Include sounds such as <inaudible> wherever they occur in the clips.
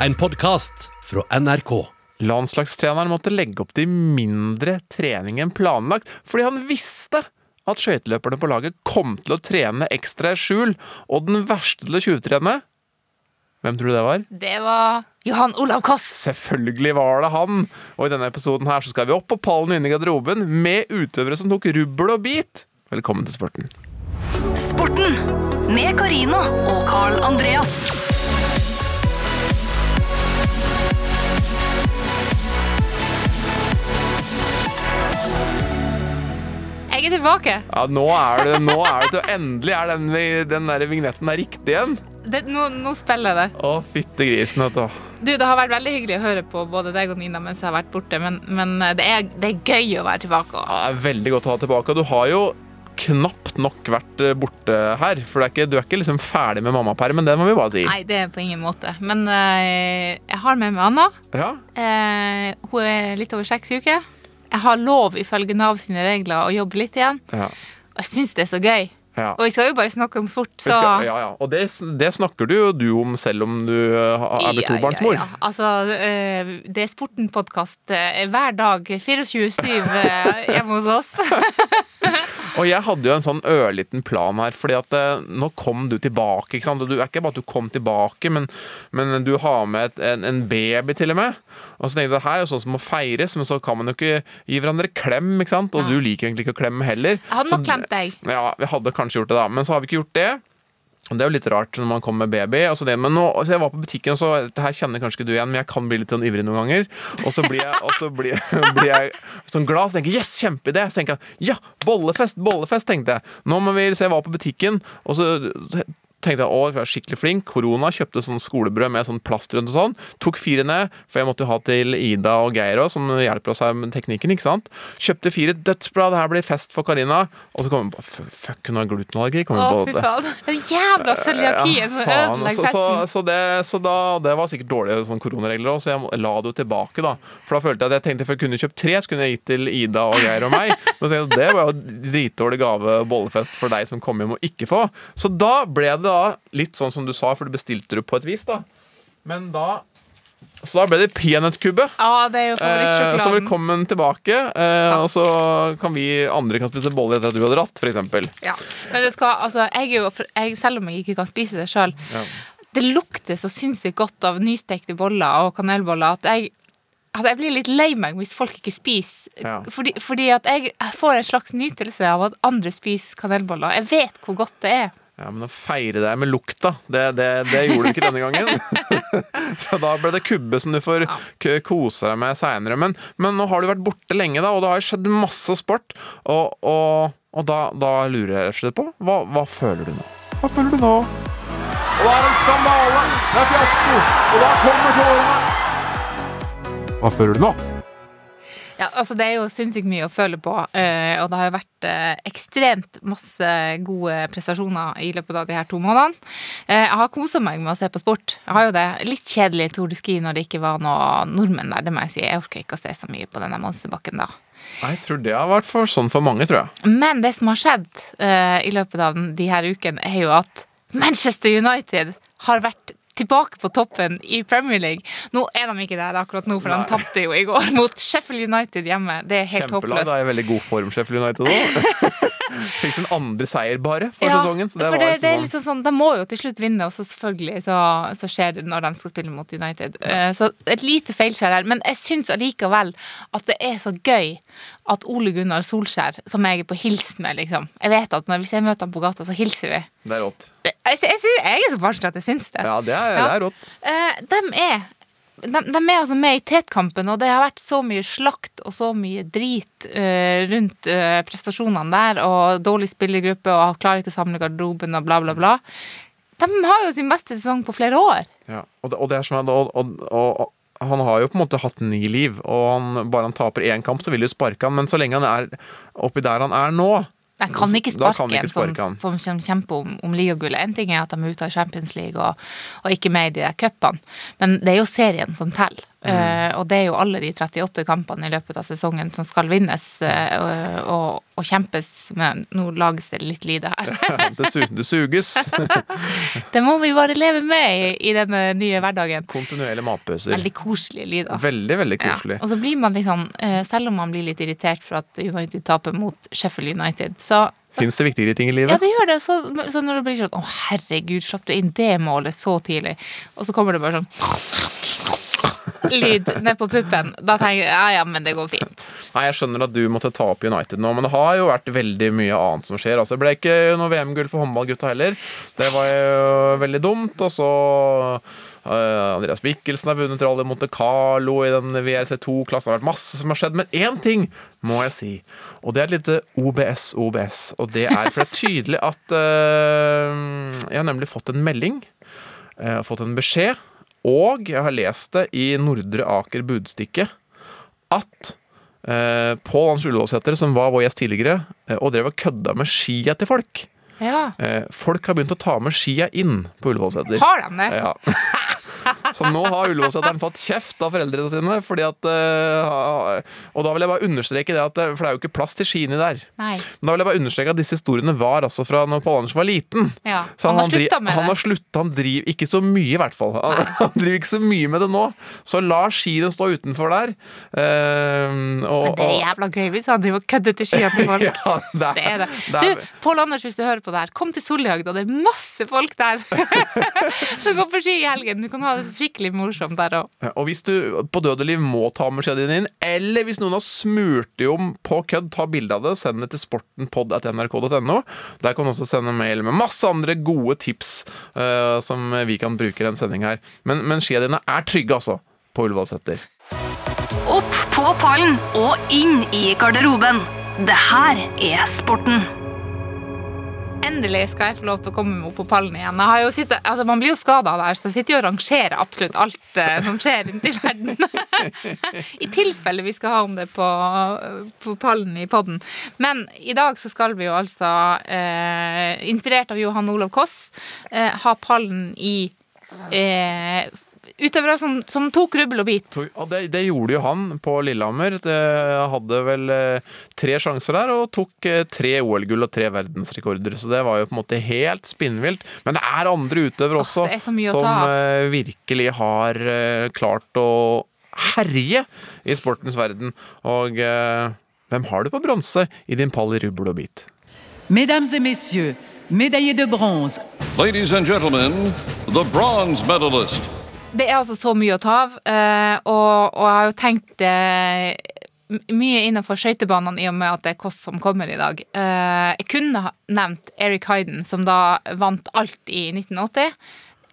En podkast fra NRK. Landslagstreneren måtte legge opp til mindre trening enn planlagt, fordi han visste at skøyteløperne på laget kom til å trene ekstra i skjul, og den verste til å tjuvtrene Hvem tror du det var? Det var Johan Olav Koss. Selvfølgelig var det han! Og i denne episoden her så skal vi opp på pallen inne i garderoben med utøvere som tok rubbel og bit. Velkommen til sporten. Sporten med Carina og Carl Andreas. Er tilbake. Ja, nå er det, nå er det Endelig er den, den der vignetten der riktig igjen. Det, nå, nå spiller jeg det. Å, fytte grisen, vet du. Du, Det har vært veldig hyggelig å høre på både deg og Nina mens jeg har vært borte, men, men det, er, det er gøy å være tilbake. Ja, det er veldig godt å ha tilbake. Du har jo knapt nok vært eh, borte her. For du er ikke, du er ikke liksom ferdig med mammapermen, det må vi bare si. Nei, det er på ingen måte. Men øh, jeg har med meg Anna. Ja, Eh, hun er litt over seks uker. Jeg har lov ifølge Nav sine regler å jobbe litt igjen. ja, Og jeg syns det er så gøy. ja. Og vi skal jo bare snakke om sport, så skal, ja, ja. Og det, det snakker du jo du om selv om du eh, er blitt tobarnsmor. Ja, ja. Altså, eh, det er Sporten-podkast hver dag 24-7 eh, hjemme hos oss. <laughs> Og jeg hadde jo en sånn ørliten plan her, fordi at eh, nå kom du tilbake. ikke sant? Og du er ikke bare at du kom tilbake, men, men du har med et, en, en baby til og med. Og så tenkte jeg det her er jo sånn som må feires, men så kan man jo ikke gi hverandre klem, ikke sant? Og Ja. du liker egentlig ikke å klemme heller. Jeg hadde nok klemt deg. Ja, vi hadde kanskje gjort det, da. Men så har vi ikke gjort det. Det er jo litt rart når man kommer med baby. Altså det, men nå, altså jeg var på butikken, og så det her kjenner kanskje ikke du igjen, men jeg kan bli litt sånn ivrig noen ganger. Og så blir jeg, så blir <laughs> blir jeg sånn glad, så tenker jeg yes, kjempeidé! Så tenker jeg ja, bollefest, bollefest, tenkte jeg. Nå må vi se, jeg var på butikken, og så tenkte jeg å, jeg var skikkelig flink. Korona kjøpte sånn skolebrød med sånn plast rundt og sånn. Tok fire ned, for jeg måtte jo ha til Ida og Geir òg, som hjelper oss her med teknikken. ikke sant? Kjøpte fire dødsbra, det her blir fest for Karina. Og så kommer vi på Fuck, hun har glutenallergi. Å, på fy det. faen. Den jævla cøliakien som Ja, ødelegger så, så, så, det, så da, det var sikkert dårlige sånn koronaregler òg, så jeg la det jo tilbake. da For da følte jeg at jeg tenkte for jeg kunne kjøpt tre, så kunne jeg gitt til Ida og Geir og meg. <laughs> Men så det var jo dritdårlig gave bollefest for deg som kom hjem og ikke få. Så da ble det da litt sånn som du sa, for du bestilte det på et vis, da. Men da Så da ble det peanøttkubbe. Ja, det er jo Eh, så velkommen tilbake. Eh, og så kan vi andre kan spise boller etter at du har dratt, f.eks. Ja. Men vet du hva, altså, jeg jo, jeg, selv om jeg ikke kan spise det sjøl, Ja. det lukter så sinnssykt godt av nystekte boller og kanelboller at jeg at jeg blir litt lei meg hvis folk ikke spiser. Ja. Fordi, fordi at jeg får en slags nytelse av at andre spiser kanelboller. Jeg vet hvor godt det er. Ja, Men å feire deg med lukta, det, det, det gjorde du ikke denne gangen. <laughs> så da ble det kubbe som du får kose deg med seinere. Men, men nå har du vært borte lenge, da, og det har skjedd masse sport. Og, og, og da, da lurer jeg rett og slett på hva, hva føler du nå? Hva føler du nå? Og det er en skandale! Det er fiasko! Og da kommer tårene! Hva føler du nå? Ja, altså Det er jo sinnssykt mye å føle på, eh, og det har jo vært eh, ekstremt masse gode prestasjoner i løpet av de her to månedene. Eh, jeg har kosa meg med å se på sport. Jeg har jo det. Litt kjedelig Tour de Ski når det ikke var noe nordmenn der, det må jeg si. Jeg orker ikke å se så mye på denne monsterbakken da. Jeg tror det har vært for, sånn for mange, tror jeg. Men det som har skjedd eh, i løpet av de her ukene, er jo at Manchester United har vært tilbake på toppen i Premier League. Nå er de ikke der akkurat nå, for Nei. de tapte jo i går <laughs> mot Sheffield United hjemme. Det er helt Kjempelag. håpløst. Da er i veldig god form, Sheffield United òg. <laughs> Fikk sin andre seier bare for Ja, sesongen. Så det for det, liksom det er sånn- liksom sånn, De må jo til slutt vinne, og så selvfølgelig så, så skjer det når de skal spille mot United. Ja. Så et lite feilskjær her. Men jeg syns allikevel at det er så gøy at Ole Gunnar Solskjær, som jeg er på hils med, liksom Jeg vet at når, hvis jeg møter ham på gata, så hilser vi. Det er rått. Jeg, jeg, jeg, jeg er så barnslig at jeg syns det. Ja, det er, det er rått. Eh, de er de, de er altså med i tetkampen, og det har vært så mye slakt og så mye drit eh, rundt eh, prestasjonene der, og dårlig spillergruppe, og klarer ikke å samle garderoben, og bla, bla, bla. De har jo sin beste sesong på flere år. Ja. Og, det, og det er og, og, og han har jo på en måte hatt ni liv, og han, bare han taper én kamp, så vil de jo sparke han. Men så lenge han er oppi der han er nå, De kan ikke kan sparke en ikke sparke han. som, som kjemper om, om ligagullet. En ting er at de er ute av Champions League og, og ikke med i de der cupene, men det er jo serien som teller. Eh, og det er jo alle de 38 kampene i løpet av sesongen som skal vinnes eh, og, og, kjempes med Nå lages det litt lyder her. <laughs> Det, su det suges. <laughs> det må vi bare leve med i, i denne nye hverdagen. Kontinuerlige matpauser. Veldig koselige lyder. Veldig, veldig Ja. Og så blir man liksom, eh, selv om man blir litt irritert for at United taper mot Sheffield United, så Fins det viktigere ting i livet? Ja, det gjør det. Så, så når det blir sånn Å, herregud, slapp du inn det målet så tidlig? Og så kommer det bare sånn Lyd ned på puppen. Da tenker jeg ja, ja, men det går fint. Nei, Jeg skjønner at du måtte ta opp United nå, men det har jo vært veldig mye annet som skjer. Altså, Det ble ikke noe VM-gull for håndballgutta heller. Det var jo veldig dumt. Og så eh, Andreas Mikkelsen har vunnet Rally Monte Carlo i den VRC2-klassen. Det har vært masse som har skjedd. Men én ting må jeg si, og det er et lite OBS-OBS. Og det er for det er tydelig at uh, Jeg har nemlig fått en melding. Jeg har fått en beskjed, og jeg har lest det i Nordre Aker Budstikke, at eh, Pål Hans Ullevålseter, som var vår gjest tidligere, eh, og drev og kødda med skia til folk. Ja. Eh, folk har begynt å ta med skia inn på Ullevålseter. Har de det? Ja. <laughs> Så nå har Ullevålseteren fått kjeft av foreldrene sine. Fordi at, eh, og da vil jeg bare understreke det at eh, For det er jo ikke plass til skiene der. Nei. Men da vil jeg bare understreke at disse historiene var altså fra når Pål Anders var liten. Ja. Så Han har dri- slutta med han det. har slutta, han driver ikke så mye, i hvert fall. Han, <laughs> han driver ikke så mye med det nå. Så la skiene stå utenfor der. Uh, og, Men det er jævla gøy hvis han driver og kødder til skiene til folk. <laughs> ja, det, Det er det. det er- Du, Pål Anders, hvis du hører på det her, kom til Solhjøgda. Det er masse folk der <laughs> som går på ski i helgen. Du kan ha det skikkelig morsomt der òg. Ja, Og hvis du på døde liv må ta med skjea dine inn, eller hvis noen har smurt det om på kødd, ta bilde av det, send det til sportenpod.nrk.no. Der kan du også sende mail med masse andre gode tips uh, som vi kan bruke i en sending her. Men, men skia dine er trygge, altså, på Ullevålseter. Opp på pallen og inn i garderoben. Det her er sporten. Endelig skal jeg få lov til å komme meg opp på pallen igjen. Sittet, altså Man blir jo skada der, så jeg sitter jo og rangerer absolutt alt eh, som skjer rundt i verden. <laughs> I tilfelle vi skal ha om det på, på pallen i podden. Men i dag så skal vi jo altså, eh, inspirert av Johan Olav Koss, eh, ha pallen i eh, Utøvere som, som tok rubbel og bit. Det, det gjorde jo han på Lillehammer. Det hadde vel eh, tre sjanser der og tok eh, tre OL-gull og tre verdensrekorder. Så det var jo på en måte helt spinnvilt. Men det er andre utøvere også det er så mye å som eh, virkelig har klart å herje i sportens verden. Og eh, hvem har du på bronse i din pall i rubbel og bit? Mesdames et messieurs, médaillés de bronze, Ladies and gentlemen, the bronze medalist. Det er altså så mye å ta av, eh, og, og jeg har jo tenkt eh, mye innenfor skøytebanene i og med at det er Kåss som kommer i dag. Eh, jeg kunne ha nevnt Eric Hayden, som da vant alt i 1980.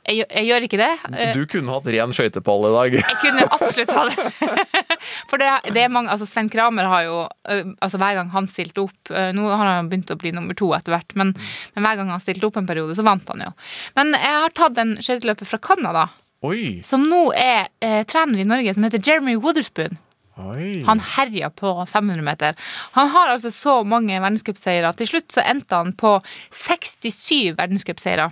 Jeg, jeg gjør ikke det. Du kunne hatt ren skøytepall i dag. jeg kunne absolutt ha det. <laughs> For det, det er mange, altså Sven Kramer har jo altså Hver gang han stilte opp Nå har han begynt å bli nummer to etter hvert, men, men hver gang han stilte opp en periode, så vant han jo. Men jeg har tatt en skøyteløper fra Canada, Oi, som nå er eh, trener i Norge, som heter Jeremy Wotherspoon. oi. Han herja på 500 meter. Han har altså så mange verdenscupseiere. Til slutt så endte han på 67 verdenscupseiere.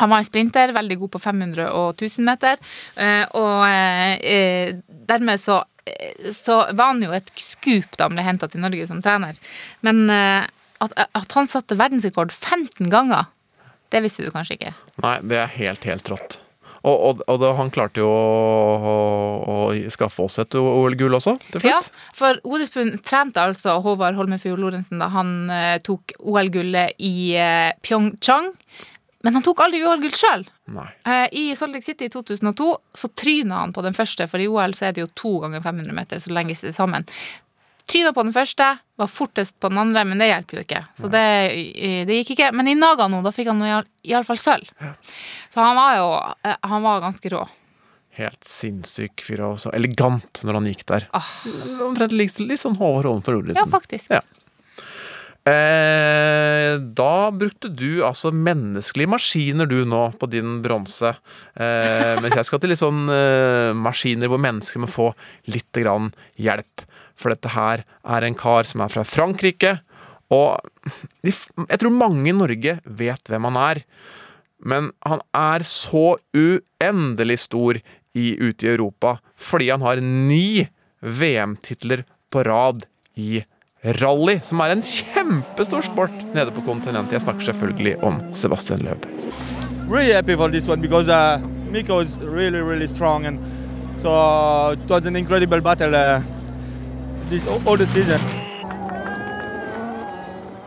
Han var en sprinter, veldig god på 500 og 1000 meter. eh, Og eh, dermed så, eh, så var han jo et skup da han ble henta til Norge som trener. Men eh, at, at han satte verdensrekord 15 ganger, det visste du kanskje ikke? Nei, det er helt, helt rått. Og, og, og da, han klarte jo å, å, å skaffe oss et OL-gull også, til Ja, for Odelsbuen trente altså Håvard Holmefjord Lorentzen da han eh, tok OL-gullet i eh, Pyeongchang. Men han tok aldri OL-gull sjøl. Eh, I Salt Lake City i 2002 så tryna han på den første, for i OL så er det jo to ganger 500 meter, så legges det sammen. Tryna på den første, var fortest på den andre, men det hjelper jo ikke. Så det, det gikk ikke. Men i Nagano, da fikk han iallfall sølv. Så han var jo eh, Han var ganske rå. Helt sinnssyk fyr og så elegant når han gikk der. Ah. Omtrent litt, litt sånn Håvard Holmfjord Ja, faktisk. Ja. Eh, da brukte du altså menneskelige maskiner du nå på din bronse. Eh, men jeg skal til litt sånn eh, maskiner hvor mennesker må få litt grann hjelp. For dette her er en kar som er fra Frankrike. Og jeg tror mange i Norge vet hvem han er. Men han er så uendelig stor i, ute i Europa fordi han har ni VM-titler på rad i rally, som er en kjempestor sport nede på kontinentet. Jeg snakker selvfølgelig om Sebastian Løb. really happy for this one because uh, Miko is really, really strong, and so it was an incredible uh, this all the season.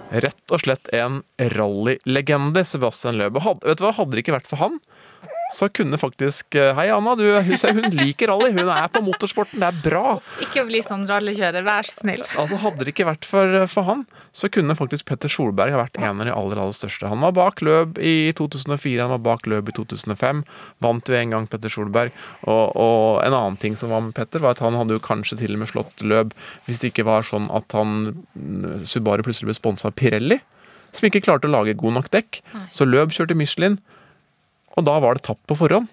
Rett og slett en rallylegende, Sebastian Løbe. Hadde, vet du hva, hadde det ikke vært for han, så kunne faktisk eh, Hei, Anna. Du, hun, hun liker rally. Hun er på motorsporten. Det er bra. Ikke bli sånn rallykjører, vær så snill. Altså, Hadde det ikke vært for, for han, så kunne faktisk Petter Solberg ha vært en av de aller aller største. Han var bak løp i 2004, han var bak løp i 2005. Vant jo en gang Petter Solberg. Og, og en annen ting som var med Petter, var at han hadde jo kanskje til og med slått løp hvis det ikke var sånn at han mm, Subaru plutselig ble sponsa av Pirelli, som ikke klarte å lage god nok dekk. Så løp kjørte Michelin, og da var det tapt på forhånd.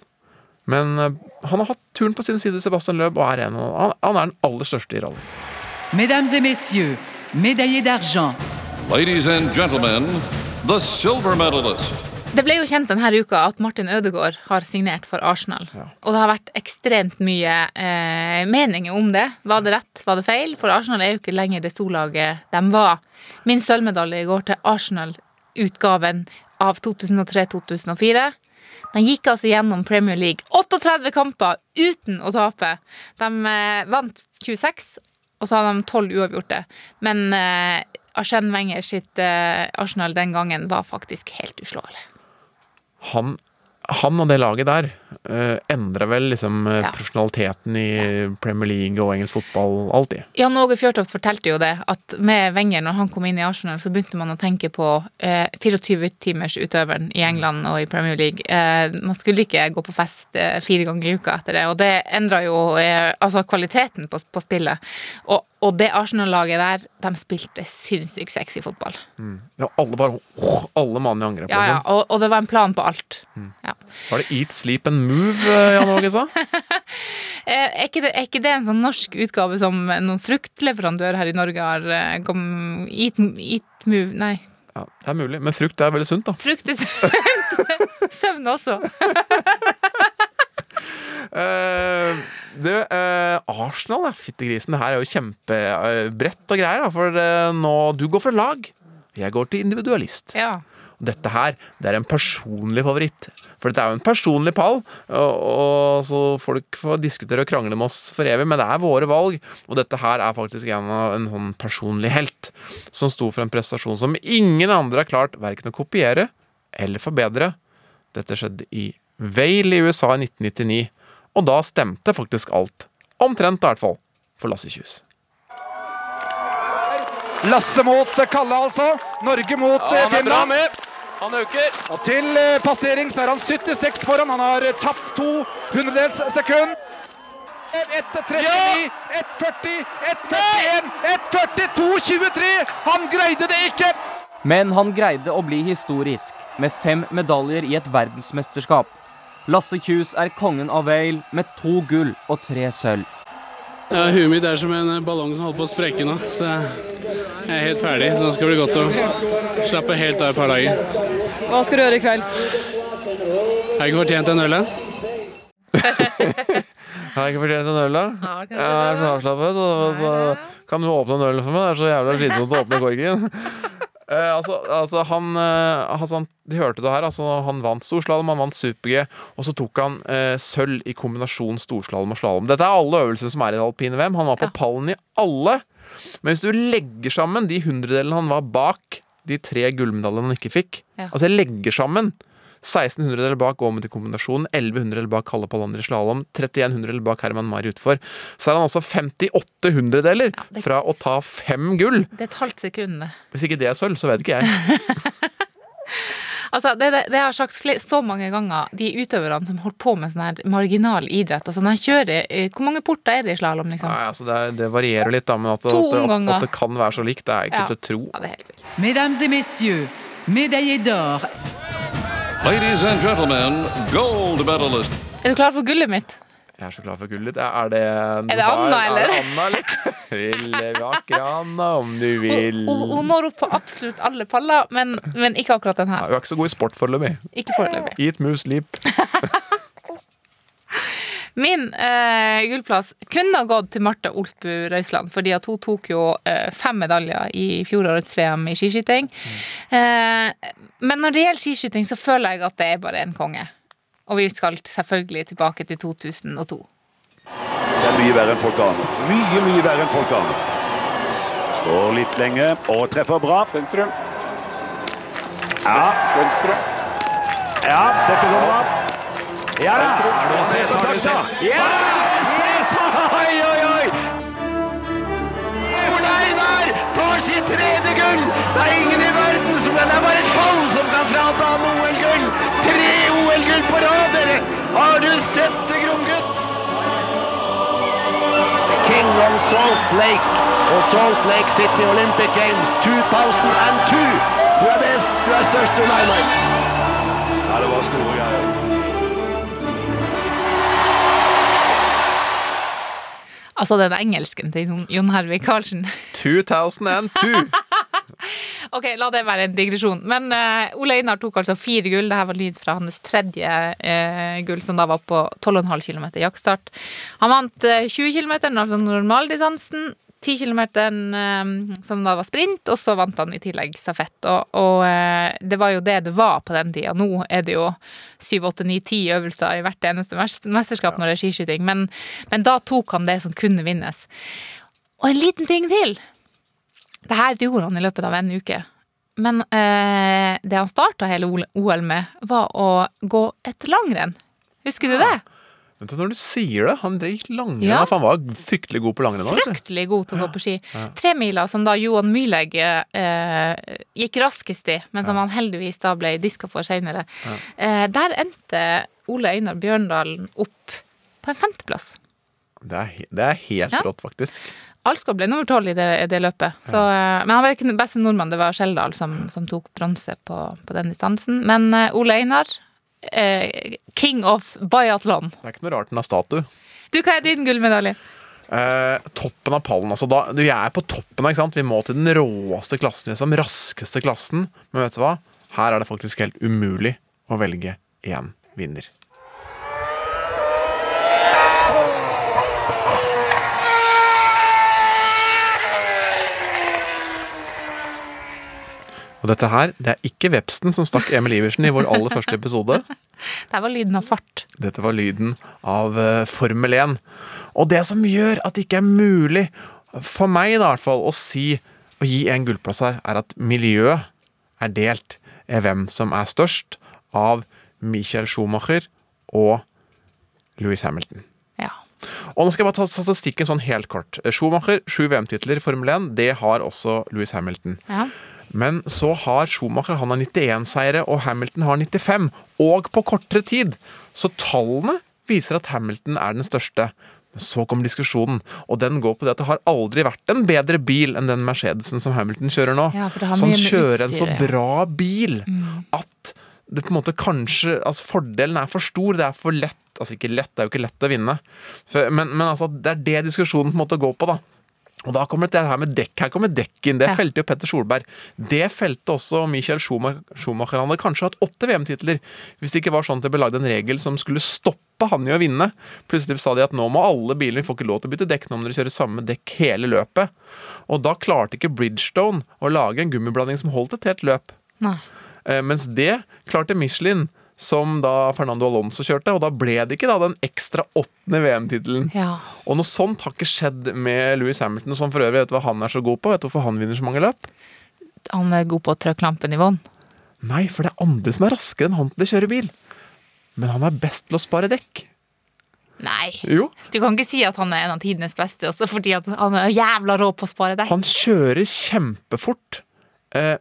Men eh, han har hatt turen på sin side, Sebastian Løb, og er en, av- han, han er den aller største i rally. Mesdames et messieurs, médaillé d'argent, Ladies and gentlemen, the silver medalist. Det ble jo kjent denne uka at Martin Ødegaard har signert for Arsenal. Og det har vært ekstremt mye eh, meninger om det. Var det rett, var det feil? For Arsenal er jo ikke lenger det storlaget de var. Min sølvmedalje går til Arsenal-utgaven av 2003-2004. De gikk altså gjennom Premier League 38 kamper uten å tape. De eh, vant 26, og så hadde de 12 uavgjorte. Men eh, Arsène Wenger sitt eh, Arsenal den gangen var faktisk helt uslåelig. han, han og det laget der uh, endra vel liksom eh, Ja. profesjonaliteten i Premier League og engelsk fotball alltid. Jan Åge Fjørtoft fortalte jo det, at med Wenger, når han kom inn i Arsenal, så begynte man å tenke på uh, 24-timersutøveren i England og i Premier League. Uh, man skulle ikke gå på fest eh, fire ganger i uka etter det, og det endra jo eh, altså kvaliteten på, på spillet. Og, og det Arsenal-laget der, de spilte sinnssykt sexy fotball. Ja, alle bare oh, Alle mann i angrep. Ja, ja, Liksom. og, og det var en plan på alt. Ja. Var det Eat, Sleep and Move eh, Jan Åge sa? <laughs> Eh, Er ikke, det, er ikke det en sånn norsk utgave som noen fruktleverandør her i Norge har kommet eat, eat Move Nei, Ja, det er mulig, men frukt er veldig sunt, da. frukt er sunt. <laughs> Søvn også. Eh, du, eh, Arsenal, fyttegrisen. Det her er jo kjempebrett og greier. Da, for eh, nå Du går fra lag. Jeg går til individualist. Ja. Dette her, det er en personlig favoritt. For dette er jo en personlig pall, og, og så folk får diskutere og krangle med oss for evig, men det er våre valg. Og dette her er faktisk en, en sånn personlig helt, som sto for en prestasjon som ingen andre har klart verken å kopiere eller forbedre. Dette skjedde i Vail i USA i 1999, og da stemte faktisk alt. Omtrent, i hvert fall, for Lasse Kjus. Lasse mot Kalle, altså. Norge mot eh, Finland. Han øker. Og til eh, passering så er han 76 foran. Han har tapt to hundredels sekund. 1.39, 1.40, 1.41, 1.40, 2.23. Han greide det ikke! Men han greide å bli historisk, med fem medaljer i et verdensmesterskap. Lasse Kjus er kongen av Wale med to gull og tre sølv. Ja, huet mitt er som en ballong som holder på å sprekke nå, så jeg er helt ferdig. Så nå skal det bli godt å slappe helt av et par dager. Hva skal du gjøre i kveld? Har jeg ikke fortjent en øl, da? <laughs> Har jeg ikke fortjent en øl, da? Jeg er så avslappet. Så kan du åpne en øl for meg? Det er så jævla slitsomt å åpne korken. Eh, altså, altså han, eh, Hassan, De hørte det her. Altså, han vant storslalåm, han vant super-G, og så tok han eh, sølv i kombinasjon storslalåm og slalåm. Dette er alle øvelser som er i det alpine VM. Han var på pallen i alle. Men hvis du legger sammen de hundredelene han var bak de tre gullmedaljene han ikke fikk Ja. Altså jeg legger sammen 16 eller bak Åmut i kombinasjon, 11 hundredeler bak Kalle Pallander i slalåm, 3100 eller bak Herman Mari utfor. Så er han altså 58 hundredeler Ja, det- fra å ta fem gull. Det er et halvt sekund. Hvis ikke det er sølv, så vet ikke jeg. <laughs> Altså, det, det, det har jeg sagt flere, så mange ganger, de utøverne som holder på med sånn her marginal idrett. Altså, når kjører, eh, Hvor mange porter er det i slalåm, liksom? Nei, altså det, det varierer litt, da, men at, at, det- at, at det kan være så likt, det er ikke Ja. til å tro. Ja, det er helt vilt. Mesdames et messieurs, médaillé d'or, Ladies and gentlemen, gold medalist. Er du klar for gullet mitt? Jeg er så klar for gullet. Er det Er det Anna, eller? Er det Anna, eller? <laughs> Vil vakre Anna, om du vil. Hun, hun når opp på absolutt alle paller, men, men ikke akkurat den Ja. Hun er ikke så god i sport foreløpig. Ikke foreløpig. Eat moose leap. <laughs> Min eh, gullplass kunne ha gått til Marte Olsbu Røisland, fordi at hun tok jo eh, fem medaljer i fjorårets VM i skiskyting. Eh, men når det gjelder skiskyting, så føler jeg at det er bare en konge. Og vi skal selvfølgelig tilbake til 2002. Det er mye verre enn folk aner. Mye, mye verre enn folk aner. Står litt lenge og treffer bra. Sentrum. Ja. Venstre. Ja, dette går bra. Ja da! Har du sett, tar det se. Ja! Oi, oi, oi! Ole Einar tar sitt tredje gull! Det er ingen i verden som Det er bare et fall som kan frata ham OL-gull! Tre OL-gull på rad, dere! Har du sett det, Gromgutt? King of Salt Lake og Salt Lake City Olympic Games 2002. Du er best, du er størst, Ole Einar. Ja, det var store greier. Altså den engelsken til Jon- Hervik Karlsen. <laughs> 2002. <laughs> Ok, la det være en digresjon. Men uh, Ole Einar tok altså fire gull. Dette var lyd fra hans tredje uh, gull, som da var på 12,5 km jaktstart. Han vant uh, 20 km, altså normaldistansen. 10 kilometeren eh, som da var sprint, og så vant han i tillegg stafett. Og, og eh, det var jo det det var på den tida. Nå er det jo 7, 8, 9, 10 øvelser i hvert eneste mesterskap når det er skiskyting, men, men da tok han det som kunne vinnes. Og en liten ting til. Det her gjorde han i løpet av en uke. Men eh, det han starta hele OL med, var å gå et langrenn. Husker du det? Vet du, når du sier det, han gikk langrenn. Ja. For han var fryktelig god på langrenn. også, vet du. Fryktelig god til å gå på ski. Tremila, som da Johan Myhlegg eh, gikk raskest i, men som han heldigvis da ble diska for seinere. Eh, der endte Ole Einar Bjørndalen opp på en femteplass. Det er, he- det er helt Ja. rått, faktisk. Alsgaard ble nummer tolv i det, det løpet. Så, eh, men han var ikke den beste nordmannen, det var Skjeldal som, som tok bronse på, på den distansen. Men eh, Ole Einar, eh, king of biatlon. Det er ikke noe rart den er statue. Du, hva er din gullmedalje? Eh, toppen av pallen. altså da, Vi er på toppen. ikke sant? Vi må til den råeste klassen, liksom. Raskeste klassen. Men vet du hva? Her er det faktisk helt umulig å velge én vinner. Og dette her, det er ikke vepsten som stakk Emil Iversen i vår aller første episode. <laughs> Det var lyden av fart. Dette var lyden av eh, Formel 1. Og det som gjør at det ikke er mulig, for meg da, i hvert fall, å si å gi en gullplass her, er at miljøet er delt i hvem som er størst av Michael Schumacher og Louis Hamilton. Ja. Og nå skal jeg bare ta statistikken sånn helt kort. Schumacher, sju VM-titler i Formel 1. Det har også Louis Hamilton. Ja. Men så har Schumacher han har 91 seire, og Hamilton har 95. Og på kortere tid. Så tallene viser at Hamilton er den største. Men så kommer diskusjonen, og den går på det at det har aldri vært en bedre bil enn den Mercedesen som Hamilton kjører nå. Ja, så han kjører en så bra bil at det på en måte kanskje altså Fordelen er for stor, det er for lett. Altså ikke lett, det er jo ikke lett å vinne. Men, men altså, det er det diskusjonen på en måte går på, da. Og da kommer det her med dekk. Her kommer dekken. Det Ja. felte jo Petter Solberg. Det felte også Michael Schumacher. Schumacher. Han hadde kanskje hatt åtte VM-titler hvis det ikke var sånn at det ble lagd en regel som skulle stoppe han i å vinne. Plutselig sa de at nå må alle biler få ikke lov til å bytte dekk nå må dere kjøre samme dekk hele løpet. Og da klarte ikke Bridgestone å lage en gummiblanding som holdt et helt løp. Nei. Eh, mens det klarte Michelin, som da Fernando Alonso kjørte, og da ble det ikke da den ekstra åttende VM-tittelen. Ja. Og noe sånt har ikke skjedd med Louis Hamilton, som for øvrig vet du hva han er så god på? Vet du hvorfor han vinner så mange løp? Han er god på å trå lampen i vann. Nei, for det er andre som er raskere enn han til å kjøre bil. Men han er best til å spare dekk. Nei. Jo. Du kan ikke si at han er en av tidenes beste, også fordi han er jævla rå på å spare dekk. Han kjører kjempefort,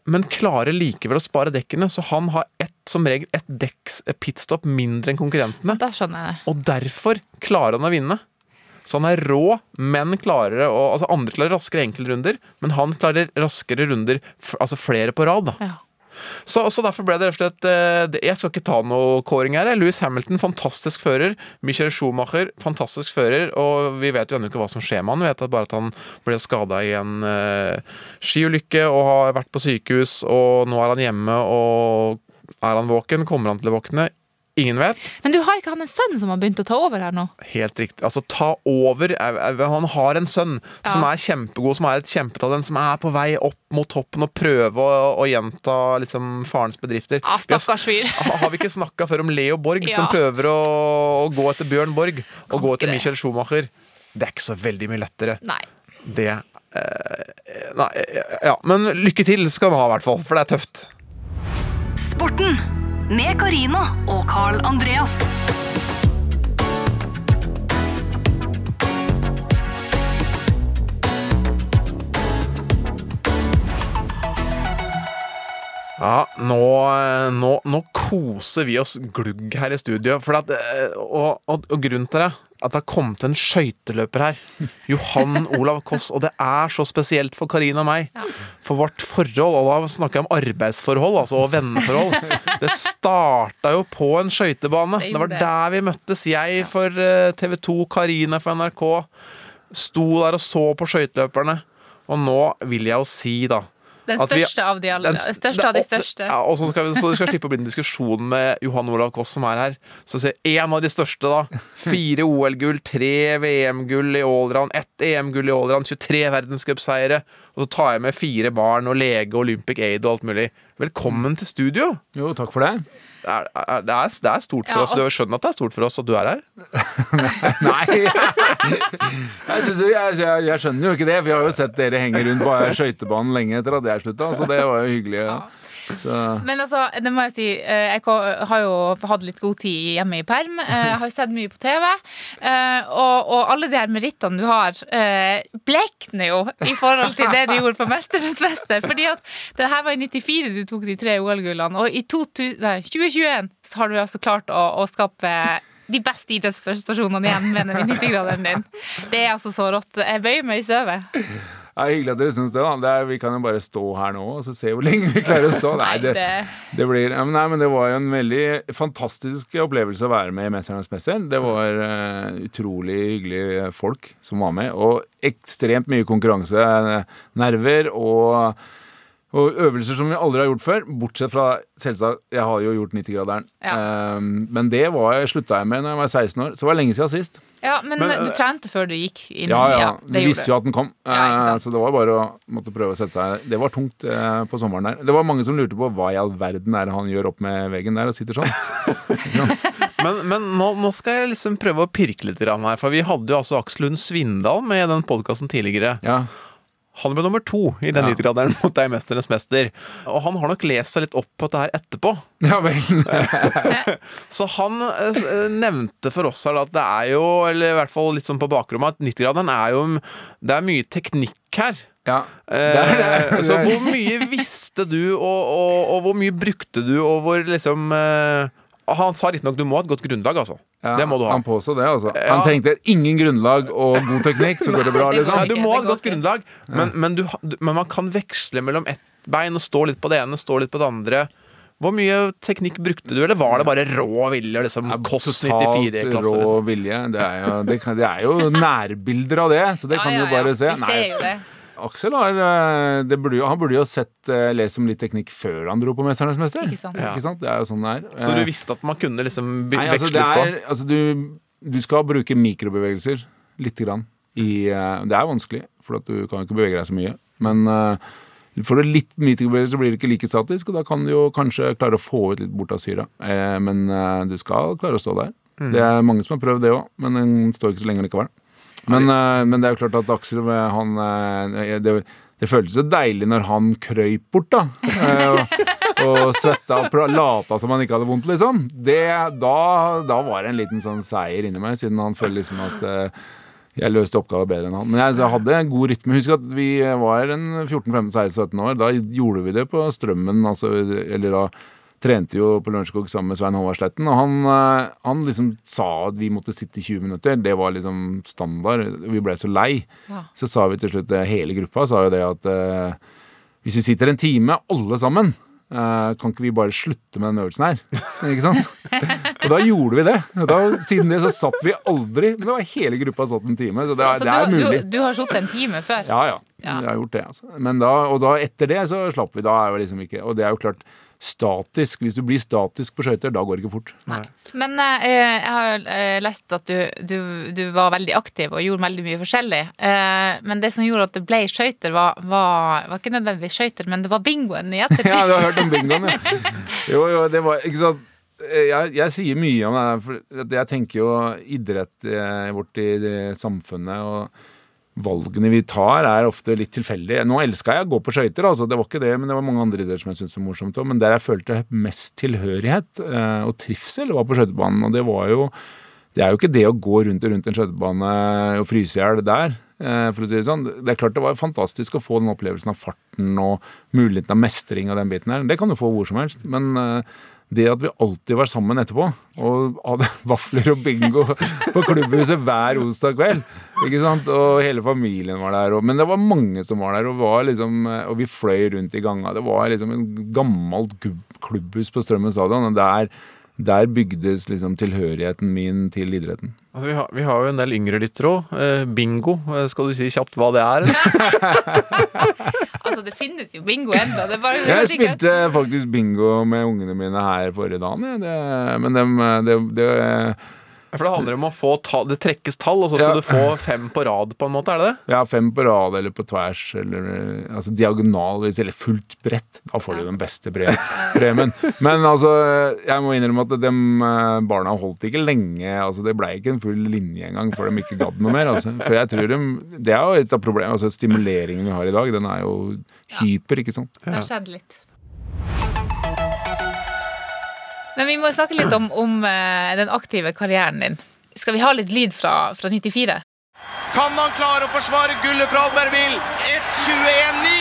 men klarer likevel å spare dekkene, så han har ett, som regel ett dekks eh, pitstop mindre enn konkurrentene. Da skjønner jeg. Og derfor klarer han å vinne. Så han er rå, men klarer å Altså andre klarer raskere enkeltrunder, men han klarer raskere runder, altså flere på rad. da. Ja. Så, så derfor ble det rett og slett eh, Jeg skal ikke ta noe kåring her. Louis Hamilton, fantastisk fører. Michael Schumacher, fantastisk fører. Og vi vet jo ennå ikke hva som skjer med han. Vi vet bare at han ble skada i en eh, skiulykke og har vært på sykehus, og nå er han hjemme, og er han våken? Kommer han til å våkne? Ingen vet. Men du har ikke han en sønn som har begynt å ta over her nå? Helt riktig. Altså, ta over. er- er- Han har en sønn som er kjempegod, som er et kjempetalent, som er på vei opp mot toppen og prøve å, å gjenta liksom, farens bedrifter. Ah, har- stakkars fyr. Ha- Har vi ikke snakka før om Leo Borg, Ja. som prøver å, å gå etter Bjørn Borg? Og gå etter det. Michael Schumacher? Det er ikke så veldig mye lettere. Nei. Det eh, Nei, ja. Men lykke til skal han ha, i hvert fall. For det er tøft. Sporten med Karina og Carl Andreas. Ja, nå, nå, nå koser vi oss glugg her i studio. At, eh, og, og, og grunnen til det at det har kommet en skøyteløper her. Johan <laughs> Olav Koss. Og det er så spesielt for Karina og meg. For vårt forhold, og da snakker jeg om arbeidsforhold, altså og venneforhold. Det starta jo på en skøytebane. Det var der vi møttes. Jeg for eh, TV 2, Karina for NRK. Sto der og så på skøyteløperne. Og nå vil jeg jo si, da Den største vi- av de alle. den Største av de største. Ja, og så skal, vi, så skal slippe å bli en diskusjon med Johan Olav Koss som er her. Så se, En av de største, da. Fire OL-gull, tre VM-gull i allround, ett EM-gull i allround, 23 verdenscupseiere. Og så tar jeg med fire barn og lege, Olympic Aid og alt mulig. Velkommen til studio. Jo, takk for det. Det er, er, det er, det er stort for Ja, oss. Du skjønner at det er stort for oss at du er her? <laughs> Nei. <laughs> Jeg, synes, jeg, jeg, jeg skjønner jo ikke det, for jeg har jo sett dere henge rundt på skøytebanen lenge etter at jeg slutta, så det var jo hyggelig. Ja. Så Men altså, det må jeg si, eh, jeg har jo hatt litt god tid hjemme i perm. eh, Jeg har sett mye på TV. eh, Og, og alle de her merittene du har, blekner jo i forhold til det du gjorde på 'Mesternes mester'. Fordi at det her var i 94 du tok de tre OL-gullene, og i 2000, nei, 2021 så har du altså klart å, å skape de beste idrettsprestasjonene igjen mener vi, 90-graderen din. Det er altså så rått. Jeg bøyer meg i støvet. Ja, Hyggelig at dere syns det. da det er, Vi kan jo bare stå her nå og så se hvor lenge vi klarer å stå. Nei, det, det- blir Nei, men det var jo en veldig fantastisk opplevelse å være med i 'Mesternes mester'. Det var uh, utrolig hyggelige folk som var med, og ekstremt mye konkurranse. eh, Nerver og og øvelser som vi aldri har gjort før, bortsett fra selvsagt Jeg har jo gjort 90-graderen. Um, men det var, jeg slutta jeg med når jeg var 16 år, så det var lenge siden sist. Ja, men, Men, du eh, trente før du gikk inn? Ja, ja. ja Vi visste jo at den kom, Ja, ikke eh, sant. så det var bare å måtte prøve å sette seg Det var tungt uh, på sommeren der. Det var mange som lurte på hva i all verden er det han gjør opp med veggen der og sitter sånn. <laughs> Men, men nå, nå skal jeg liksom prøve å pirke litt her, for vi hadde jo altså Aksel Lund Svindal med i den podkasten tidligere. Ja. Han ble nummer to i den Ja. 90-graderen mot deg, Mesternes mester. Og han har nok lest seg litt opp på dette her etterpå. <laughs> ja vel. <laughs> Så han eh, eh, nevnte for oss her at det er jo, eller i hvert fall litt sånn på bakrommet, at 90-graderen er jo Det er mye teknikk her. Ja. Eh, Det er det. <laughs> så hvor mye visste du, og, og, og hvor mye brukte du, og hvor liksom eh, Han sa riktignok du må ha et godt grunnlag, altså. Ja, det må du ha. Han påstod det, altså. Ja. Han tenkte ingen grunnlag og god teknikk, så går det bra, <laughs> liksom. Nei, du må ha et godt grunnlag, men, men, du, men man kan veksle mellom ett bein og stå litt på det ene, stå litt på det andre. Hvor mye teknikk brukte du, eller var det bare rå vilje? Liksom, Ja, Koss Totalt 94-klasse? rå Liksom? vilje. Det er, jo, det, kan, det er jo nærbilder av det, så det Ja, kan du jo bare ja. se. Vi ser jo det. Aksel har, eh, det burde jo, han burde jo sett eh, lest om litt teknikk før han dro på 'Mesternes mester'. Ikke sant. Ikke sant? Det er jo sånn det er. Så du Eh, visste at man kunne liksom veksle Nei, altså, det er, på? altså du, du skal bruke mikrobevegelser lite grann. I, det er vanskelig, for at du kan ikke bevege deg så mye. Men uh, får du litt mikrobevegelser, blir det ikke like statisk, og da kan du jo kanskje klare å få ut litt bort av syra. Eh, men eh, du skal klare å stå der. Mm. Det er mange som har prøvd det òg, men den står ikke så lenge likevel. Men, eh, men det er jo klart at Aksel han, eh, det, det føltes jo deilig når han krøyp bort, da. Eh, og, svetta og lata som han ikke hadde vondt, liksom. Det, da, da var det en liten sånn seier inni meg, siden han følte liksom at eh, jeg løste oppgaver bedre enn han. Men jeg, jeg hadde en god rytme. Husk at vi var en 14-15-16-17 år. Da gjorde vi det på Strømmen. Altså, eller da trente jo på Lørenskog sammen med Svein Håvard Sletten. Og han, eh, han liksom sa at vi måtte sitte i 20 minutter. Det var liksom standard. Vi ble så lei. Ja. Så sa vi til slutt, eh, hele gruppa sa jo det at eh, hvis vi sitter en time alle sammen, eh, kan ikke vi bare slutte med den øvelsen her? ikke sant? Og da gjorde vi det. Da, siden det så satt vi aldri Men det var hele gruppa satt en time, så det, er- Så det er du, mulig. du, du har sittet en time før? Ja, ja. Ja. Jeg har gjort det. Altså. Men da, og da etter det så slapp vi. Da er jo liksom ikke Og det er jo klart statisk. Hvis du blir statisk på skøyter, da går det ikke fort. Men eh, jeg har eh, lest at du, du, du var veldig aktiv og gjorde veldig mye forskjellig. Eh, men det som gjorde at det ble skøyter, var, var, var ikke nødvendigvis skøyter, men det var bingoen i ettertid. <laughs> Ja, du har hørt om bingoen, ja. Jo, jo, det var Ikke sant. Jeg, jeg sier mye om det, for jeg tenker jo idrett eh, vårt i samfunnet. og Valgene vi tar, er ofte litt tilfeldige. Nå elska jeg å gå på skøyter, altså. det var ikke det, men det var mange andre idretter som jeg syntes var morsomt òg. Men der jeg følte mest tilhørighet eh, og trivsel, var på skøytebanen. Og det var jo Det er jo ikke det å gå rundt og rundt en skøytebane og fryse i hjel der. eh, For å si det sånn. Det er klart det var fantastisk å få den opplevelsen av farten og muligheten av mestring og den biten her. Det kan du få hvor som helst. Men eh, det at vi alltid var sammen etterpå og hadde <laughs> vafler og bingo på klubbhuset hver onsdag kveld. Ikke sant? Og hele familien var der. Og, men det var mange som var der, og, var liksom, og vi fløy rundt i ganga. Det var liksom en gammelt klubbhus på Strømmen stadion. Og der, der bygdes liksom tilhørigheten min til idretten. Altså, vi, har, vi har jo en del yngre lyttere òg. Eh, bingo, eh, skal du si kjapt hva det er? <laughs> Altså, det finnes jo bingo ennå. Det er bare Jeg spilte faktisk bingo med ungene mine her forrige dagen. Ja. Det, men dem, det, det For det handler om å få ta, Det trekkes tall, og så skal Ja. du få fem på rad, på en måte? Er det det? Ja, fem på rad eller på tvers, eller altså diagonalvis, eller fullt brett. Da får du den beste premien. Men altså, jeg må innrømme at de barna holdt ikke lenge. Altså, det blei ikke en full linje engang før de ikke gadd noe mer. Altså. For jeg tror de, Det er jo et av problemene. Altså, stimuleringen vi har i dag, den er jo hyper, ikke sant. Ja. Det har skjedd litt. Men vi må snakke litt om, om eh, den aktive karrieren din. Skal vi ha litt lyd fra, fra 94? Kan han klare å forsvare gullet fra Albertville? 1.21,9!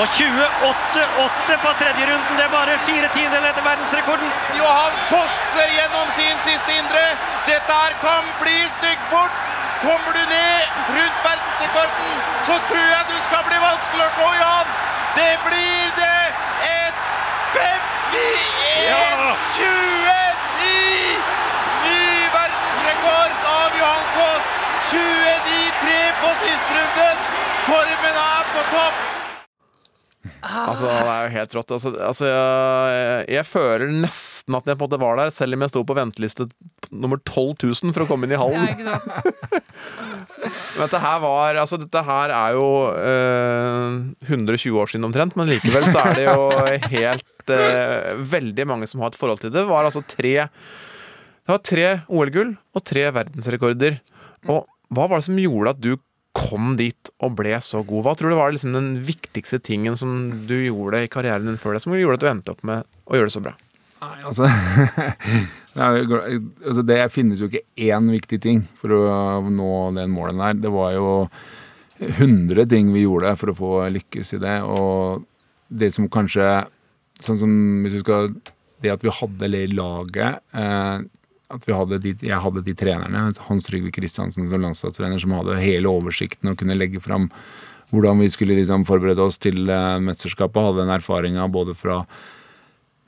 Og 28-8 på tredje runden. Det er bare fire tiendedeler etter verdensrekorden. Johan fosser gjennom sin siste indre. Dette her kan bli styggfort. Kommer du ned rundt verdensrekorden, så tror jeg du skal bli vanskelig å slå, Johan. Det blir det. Et 51,29! Ny verdensrekord av Johan Kaas. 29-3 på sisterunden. Formen er på topp. Altså, Det er jo helt rått. Altså, altså, jeg, jeg føler nesten at jeg på en måte var der, selv om jeg sto på venteliste nummer 12 000 for å komme inn i hallen. <laughs> Men dette her var Altså, dette her er jo eh, 120 år siden omtrent, men likevel så er det jo helt eh, Veldig mange som har et forhold til det. Det var altså tre Det var tre OL-gull og tre verdensrekorder. Og hva var det som gjorde at du kom dit og ble så god? Hva tror du var liksom den viktigste tingen som du gjorde i karrieren din før det, som gjorde at du endte opp med å gjøre det så bra? Nei, altså, <laughs> er altså Det finnes jo ikke én viktig ting for å nå den målen der. Det var jo 100 ting vi gjorde for å få lykkes i det. Og det som kanskje Sånn som hvis du skal Det at vi hadde det laget eh, at hadde de, jeg hadde de trenerne, Hans Trygve Kristiansen som landslagstrener, som hadde hele oversikten og kunne legge fram hvordan vi skulle liksom forberede oss til eh, mesterskapet. Hadde den erfaringa både fra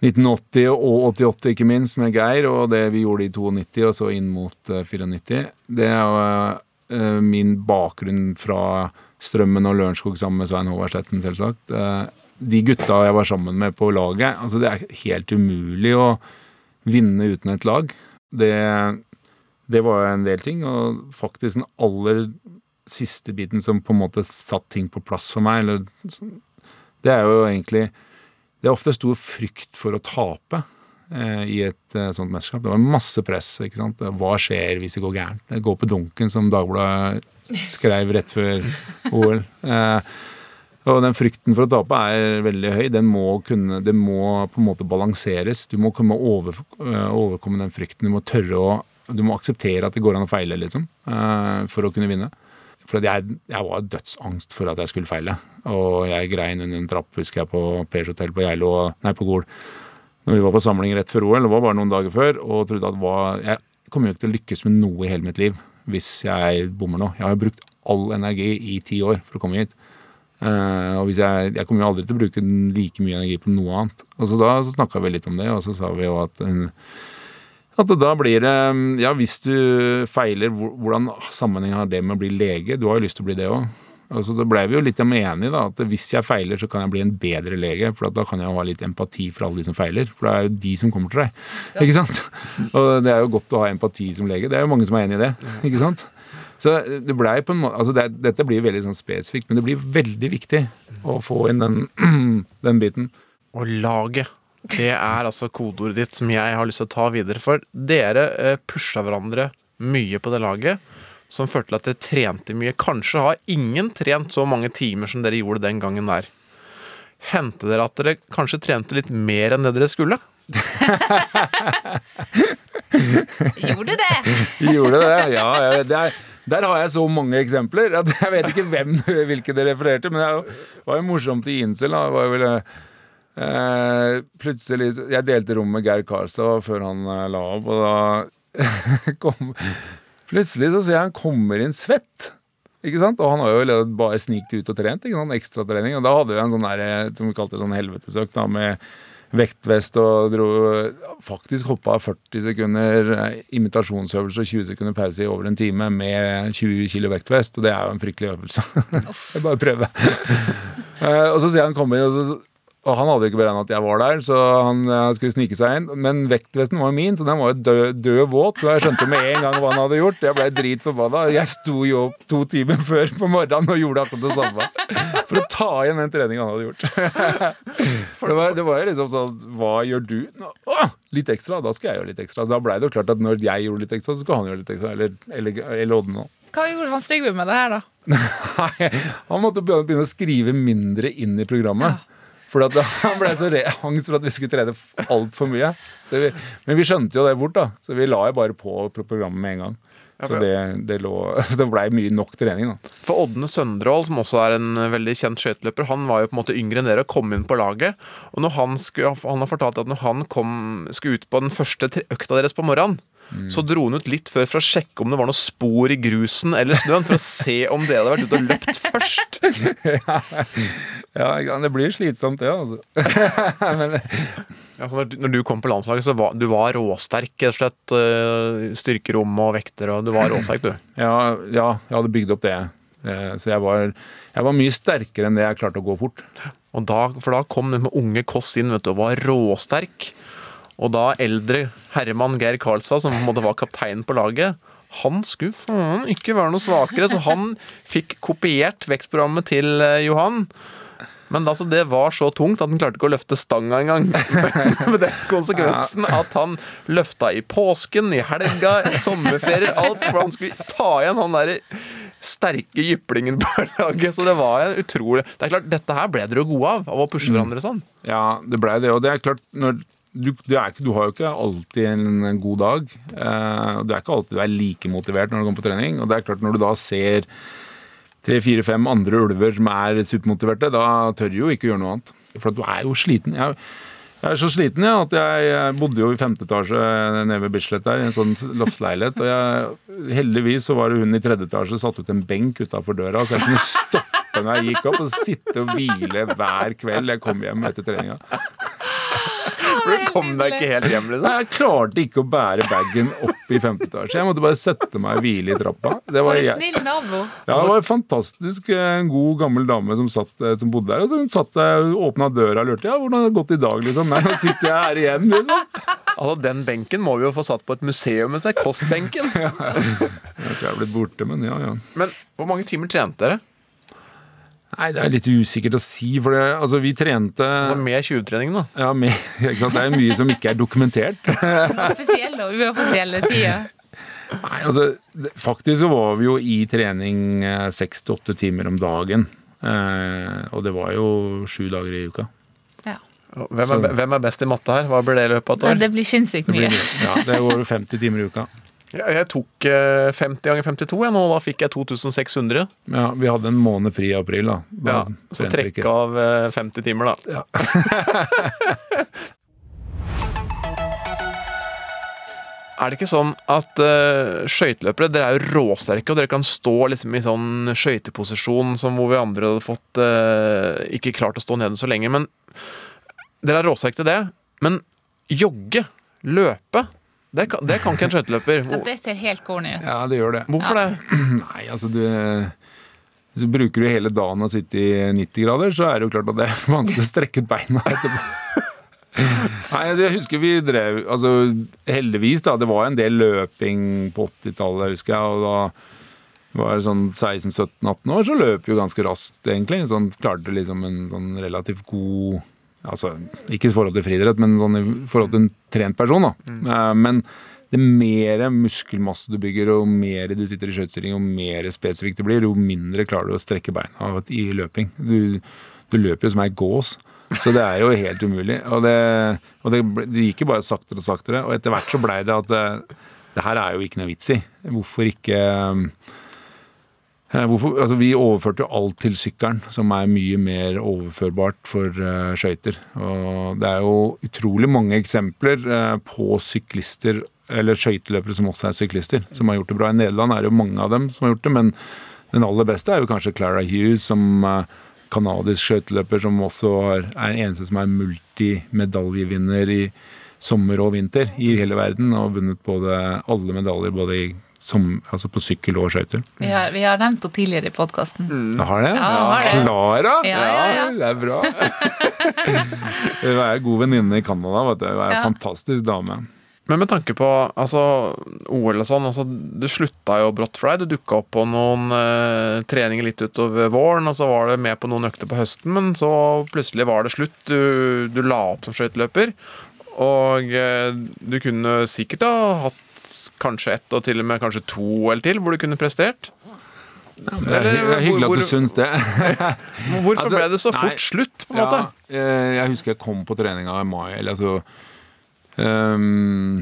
1980 og 88, ikke minst, med Geir, og det vi gjorde i 92 og så inn mot eh, 94. Det er jo eh, min bakgrunn fra Strømmen og Lørenskog sammen med Svein Håvard Sletten, selvsagt. Eh, de gutta jeg var sammen med på laget, altså det er helt umulig å vinne uten et lag. Det, det var en del ting, og faktisk den aller siste biten som på en måte satt ting på plass for meg, eller, det er jo egentlig Det er ofte stor frykt for å tape eh, i et eh, sånt mesterskap. Det var masse press. ikke sant? Hva skjer hvis det går gærent? Det går på dunken, som Dagbladet skrev rett før OL. Eh, og den frykten for å tape er veldig høy. Den må kunne, det må på en måte balanseres. Du må komme over, overkomme den frykten. Du må tørre å Du må akseptere at det går an å feile, liksom, for å kunne vinne. For jeg, jeg var dødsangst for at jeg skulle feile. Og jeg grein under en trapp, husker jeg, på Pers hotell på Geilo, nei, på Gol. Når vi var på samling rett før OL, det var bare noen dager før, og trodde at var, jeg kommer jo ikke til å lykkes med noe i hele mitt liv hvis jeg bommer nå. Jeg har brukt all energi i ti år for å komme hit. Uh, og jeg, jeg kommer jo aldri til å bruke like mye energi på noe annet. Og så da snakka vi litt om det, og så sa vi jo at eh, at da blir det Ja, hvis du feiler, hvordan sammenheng har det med å bli lege? Du har jo lyst til å bli det òg. Altså, da ble vi jo litt enige, da. At hvis jeg feiler, så kan jeg bli en bedre lege. For at da kan jeg jo ha litt empati for alle de som feiler. For det er jo de som kommer til deg. Ikke sant? Og det er jo godt å ha empati som lege. Det er jo mange som er enig i det. Ikke sant? Så det ble på en måte altså det, Dette blir veldig sånn spesifikt, men det blir veldig viktig å få inn den, <clears throat> den biten. Og laget. Det er altså kodeordet ditt som jeg har lyst til å ta videre. For dere eh, pusha hverandre mye på det laget, som førte til at dere trente mye. Kanskje har ingen trent så mange timer som dere gjorde den gangen der. Hendte dere at dere kanskje trente litt mer enn det dere skulle? <laughs> Gjorde det? Gjorde det? Ja, jeg vet, det er, der har jeg så mange eksempler at jeg vet ikke hvem, hvilke det refererte, men det var jo morsomt i Incel. Da. Det var jo vel, eh, plutselig Jeg delte rom med Geir Karlstad før han eh, la opp, og da <laughs> kom Plutselig så ser jeg han kommer inn svett. Ikke sant? Og han har jo bare snikt ut og trent. Ikke sant? Ekstratrening. Og da hadde vi en sånn der, eh, som vi kalte sånn helvetesøk, da, med vektvest og dro Faktisk hoppa 40 sekunder imitasjonsøvelse og 20 sekunder pause i over en time med 20 kilo vektvest, og det er jo en fryktelig øvelse. <laughs> jeg bare prøver. <laughs> Og så ser jeg han komme inn, og så og han hadde ikke beregna at jeg var der, så han eh, skulle snike seg inn. Men vektvesten var min, så den var jo død, død våt. Så jeg skjønte med en gang hva han hadde gjort. Jeg ble dritforbanna. Jeg sto jo opp to timer før på morgenen og gjorde akkurat det samme. For å ta igjen den treninga han hadde gjort. For <laughs> det var, det var jo liksom sånn Hva gjør du? Nå, Å, litt ekstra, da skal jeg gjøre litt ekstra. Så da blei det jo klart at når jeg gjorde litt ekstra, så skulle han gjøre litt ekstra. Eller, eller, eller Odden òg. Hva gjorde Hans Trygve med det her, da? <laughs> Nei, han måtte begynne å skrive mindre inn i programmet. For <laughs> han ble så angst for at vi skulle trene altfor mye. Så vi, men vi skjønte jo det fort, da. Så vi la jo bare på programmet med en gang. Så det, det, lå, <laughs> det blei mye nok trening, da. For Ådne Søndrål, som også er en veldig kjent skøyteløper, han var jo på en måte yngre enn dere og kom inn på laget. Og han, skulle, han har fortalt at når han kom, skulle ut på den første økta deres på morgenen, så dro hun ut litt før for å sjekke om det var noe spor i grusen eller snøen, for å se om dere hadde vært ute og løpt først. <laughs> Ja, ja, det blir slitsomt, det, altså. <laughs> Men, Ja, når, du- kom på landslaget, så var du var råsterk, rett og slett. øh, Styrkerom og vekter, og du var råsterk, du. ja, ja, jeg hadde bygd opp det. Eh, Så jeg var, jeg var mye sterkere enn det jeg klarte å gå fort. Og da, for da kom den med unge Kåss inn vet du, og var råsterk. Og da eldre herremann Geir Karlstad, som på en måte var kaptein på laget, han skulle faen ikke være noe svakere, så han fikk kopiert vektprogrammet til eh, Johan. Men altså, det var så tungt at han klarte ikke å løfte stanga engang. <laughs> Med den konsekvensen at han løfta i påsken, i helga, sommerferier, alt. For han skulle ta igjen han derre sterke jyplingen på laget. Så det var en utrolig Det er klart, dette her ble dere jo gode av, av å pushe hverandre sånn. Ja, det blei det. Og det er klart, når du, du, ikke, du har jo ikke alltid en god dag. Du og er ikke alltid du er like motivert når du kommer på trening. Og det er klart, når du da ser tre, fire, fem andre ulver som er supermotiverte, da tør du jo ikke gjøre noe annet. For du er jo sliten. Jeg, jeg er så sliten ja, at jeg bodde jo i femte etasje nede ved Bislett der, i en sånn loftsleilighet. Og jeg, heldigvis så var det hun i tredje etasje satt ut en benk utafor døra, så jeg kunne stoppe når jeg gikk opp, og sitte og hvile hver kveld jeg kom hjem etter treninga. For du kom deg ikke helt hjem, liksom. Nei, Jeg klarte ikke å bære bagen opp i femte etasje. Jeg måtte bare sette meg og hvile i trappa. Det var, jeg, snill nabo. ja, det var en fantastisk en god, gammel dame som, satt, eh, som bodde der. Og hun satt der, åpna døra og lurte ja, hvordan har det gått i dag. liksom. Nei, nå sitter jeg her igjen. liksom. Altså, Den benken må vi jo få satt på et museum med seg. Koss-benken. <laughs> Jeg tror jeg er blitt borte, men ja, ja. Men hvor mange timer trente dere? Nei, Det er litt usikkert å si, for det, altså, vi trente Altså Med 20-treningen, da? Ja, med, <laughs> ikke sant? Det er mye som ikke er dokumentert. <laughs> Offisielle og uoffisielle tider. Nei, altså, Faktisk så var vi jo i trening eh, seks til åtte timer om dagen. Eh, og det var jo sju dager i uka. Hvem er, hvem er best i matte her? Hva blir det i løpet av et år? Det blir sinnssykt Det, mye. blir, ja, det går 50 timer i uka. Ja, jeg tok eh, 50 ganger 52, jeg nå, og da fikk jeg 2600. Ja, Vi hadde en måned fri i april. da, da Ja, så trekke av eh, 50 timer, da. <laughs> Er det ikke sånn at uh, skøyteløpere Dere er jo råsterke, og dere kan stå liksom i sånn skøyteposisjon som hvor vi andre hadde fått uh, Ikke klart å stå nede så lenge. Men dere er råsterke til det. Men jogge, løpe, det kan, det kan ikke en skøyteløper. Ja, det ser helt corny ut. Ja, det gjør det. Hvorfor det? <clears throat> Nei, altså du så bruker du hele dagen å sitte i 90 grader, så er det jo klart at det er <laughs> vanskelig å strekke ut beina etterpå. <laughs> Nei, jeg husker vi drev Altså, heldigvis, da. Det var en del løping på 80-tallet, husker jeg. Og da var det sånn 16-17-18 år, så løp vi jo ganske raskt, egentlig. Sånn klarte liksom en sånn relativt god Altså, ikke i forhold til friidrett, men sånn i forhold til en trent person, da. Eh, Men det mer muskelmasse du bygger, og mer du sitter i skøytestilling, og mer spesifikt det blir, jo mindre klarer du å strekke beina i løping. Du, du løper jo som ei gås. Så det er jo helt umulig. Og det, og det, det gikk jo bare saktere og saktere. Og etter hvert så blei det at det, det her er jo ikke noe vits i. Hvorfor ikke eh, Hvorfor, altså vi overførte alt til sykkelen, som er mye mer overførbart for uh, skøyter. Det er jo utrolig mange eksempler uh, på syklister, eller skøyteløpere som også er syklister, som har gjort det bra. I Nederland er det jo mange av dem som har gjort det, men den aller beste er jo kanskje Clara Hughes, som uh, kanadisk skøyteløper, som også er den eneste som er multimedaljevinner i sommer og vinter i hele verden, og har vunnet både alle medaljer både i som, altså på sykkel og skøyter. Vi har, vi har nevnt henne tidligere i podkasten. Mm. har det? Ja, har det. Klara? Ja, ja, ja. Det er bra. <laughs> Hun er god venninne i Canada. vet du. Hun er en Ja. fantastisk dame. Men med tanke på altså, OL og sånn, altså, du slutta jo brått for deg. Du dukka opp på noen eh, treninger litt utover våren, og så var du med på noen økter på høsten, men så plutselig var det slutt. Du, du la opp som skøyteløper. Og eh, du kunne sikkert ha hatt kanskje ett og til og med kanskje to OL til hvor du kunne prestert. Det er, Eller, er hyggelig at du syns det. <laughs> Hvorfor Altså, ble det så nei, fort slutt, på en ja, måte? eh, Jeg husker jeg kom på treninga i mai. Eller altså um,